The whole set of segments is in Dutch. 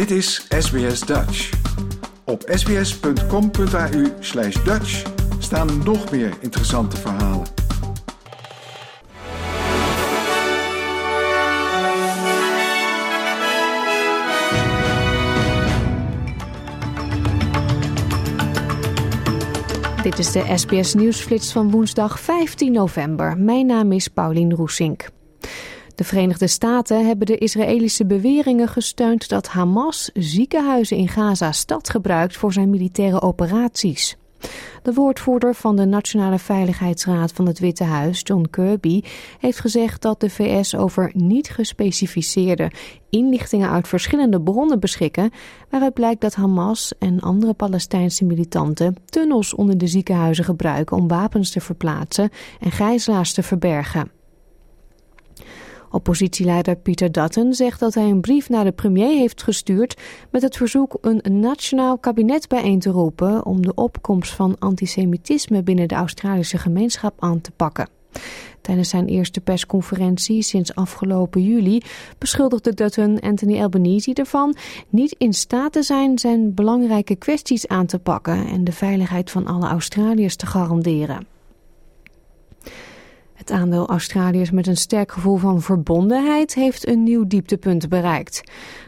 Dit is SBS Dutch. Op sbs.com.au slash Dutch staan nog meer interessante verhalen. Dit is de SBS Nieuwsflits van woensdag 15 november. Mijn naam is Paulien Roesink. De Verenigde Staten hebben de Israëlische beweringen gesteund dat Hamas ziekenhuizen in Gaza-stad gebruikt voor zijn militaire operaties. De woordvoerder van de Nationale Veiligheidsraad van het Witte Huis, John Kirby, heeft gezegd dat de VS over niet gespecificeerde inlichtingen uit verschillende bronnen beschikken, waaruit blijkt dat Hamas en andere Palestijnse militanten tunnels onder de ziekenhuizen gebruiken om wapens te verplaatsen en gijzelaars te verbergen. Oppositieleider Peter Dutton zegt dat hij een brief naar de premier heeft gestuurd met het verzoek een nationaal kabinet bijeen te roepen om de opkomst van antisemitisme binnen de Australische gemeenschap aan te pakken. Tijdens zijn eerste persconferentie sinds afgelopen juli beschuldigde Dutton Anthony Albanese ervan niet in staat te zijn zijn belangrijke kwesties aan te pakken en de veiligheid van alle Australiërs te garanderen. Het aandeel Australiërs met een sterk gevoel van verbondenheid heeft een nieuw dieptepunt bereikt.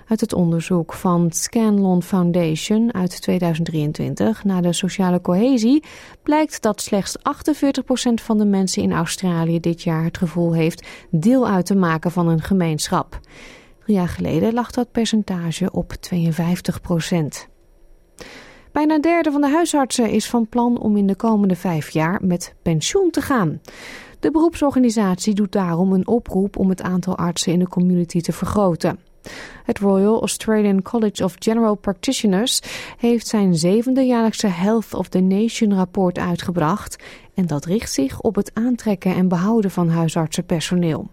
Uit het onderzoek van Scanlon Foundation uit 2023 naar de sociale cohesie blijkt dat slechts 48% van de mensen in Australië dit jaar het gevoel heeft deel uit te maken van een gemeenschap. Drie jaar geleden lag dat percentage op 52%. Bijna een derde van de huisartsen is van plan om in de komende vijf jaar met pensioen te gaan. De beroepsorganisatie doet daarom een oproep om het aantal artsen in de community te vergroten. Het Royal Australian College of General Practitioners heeft zijn zevende jaarlijkse Health of the Nation rapport uitgebracht en dat richt zich op het aantrekken en behouden van huisartsenpersoneel.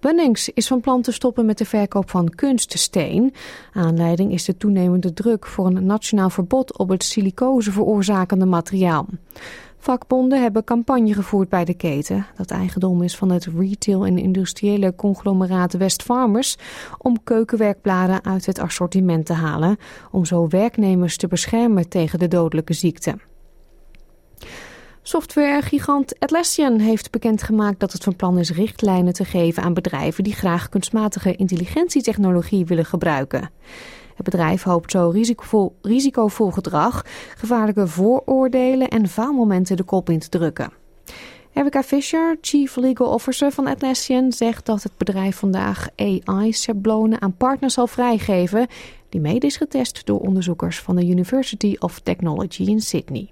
Bunnings is van plan te stoppen met de verkoop van kunststeen. Aanleiding is de toenemende druk voor een nationaal verbod op het silicose veroorzakende materiaal. Vakbonden hebben campagne gevoerd bij de keten, dat eigendom is van het retail- en industriële conglomeraat Westfarmers, om keukenwerkbladen uit het assortiment te halen, om zo werknemers te beschermen tegen de dodelijke ziekte. Softwaregigant Atlassian heeft bekendgemaakt dat het van plan is richtlijnen te geven aan bedrijven die graag kunstmatige intelligentietechnologie willen gebruiken. Het bedrijf hoopt zo risicovol, risicovol gedrag, gevaarlijke vooroordelen en faalmomenten de kop in te drukken. Erica Fisher, Chief Legal Officer van Atlassian, zegt dat het bedrijf vandaag AI-schablonen aan partners zal vrijgeven die mede is getest door onderzoekers van de University of Technology in Sydney.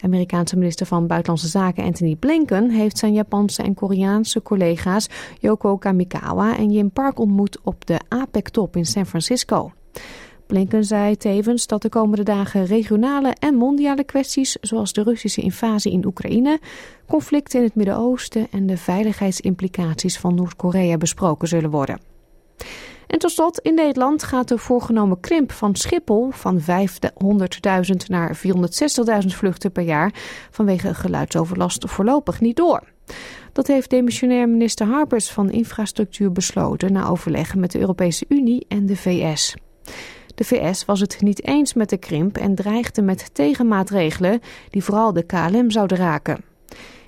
Amerikaanse minister van Buitenlandse Zaken Anthony Blinken heeft zijn Japanse en Koreaanse collega's Yoko Kamikawa en Jim Park ontmoet op de APEC-top in San Francisco. Blinken zei tevens dat de komende dagen regionale en mondiale kwesties zoals de Russische invasie in Oekraïne, conflicten in het Midden-Oosten en de veiligheidsimplicaties van Noord-Korea besproken zullen worden. En tot slot, in Nederland gaat de voorgenomen krimp van Schiphol van 500.000 naar 460.000 vluchten per jaar vanwege geluidsoverlast voorlopig niet door. Dat heeft demissionair minister Harbers van Infrastructuur besloten na overleggen met de Europese Unie en de VS. De VS was het niet eens met de krimp en dreigde met tegenmaatregelen die vooral de KLM zouden raken.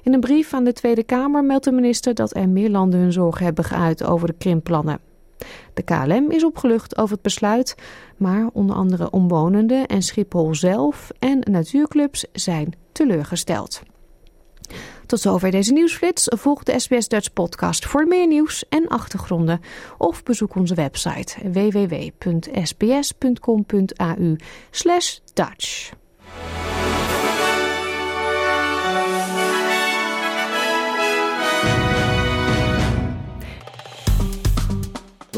In een brief aan de Tweede Kamer meldt de minister dat er meer landen hun zorgen hebben geuit over de krimpplannen. De KLM is opgelucht over het besluit, maar onder andere omwonenden en Schiphol zelf en natuurclubs zijn teleurgesteld. Tot zover deze nieuwsflits. Volg de SBS Dutch podcast voor meer nieuws en achtergronden. Of bezoek onze website www.sbs.com.au Dutch.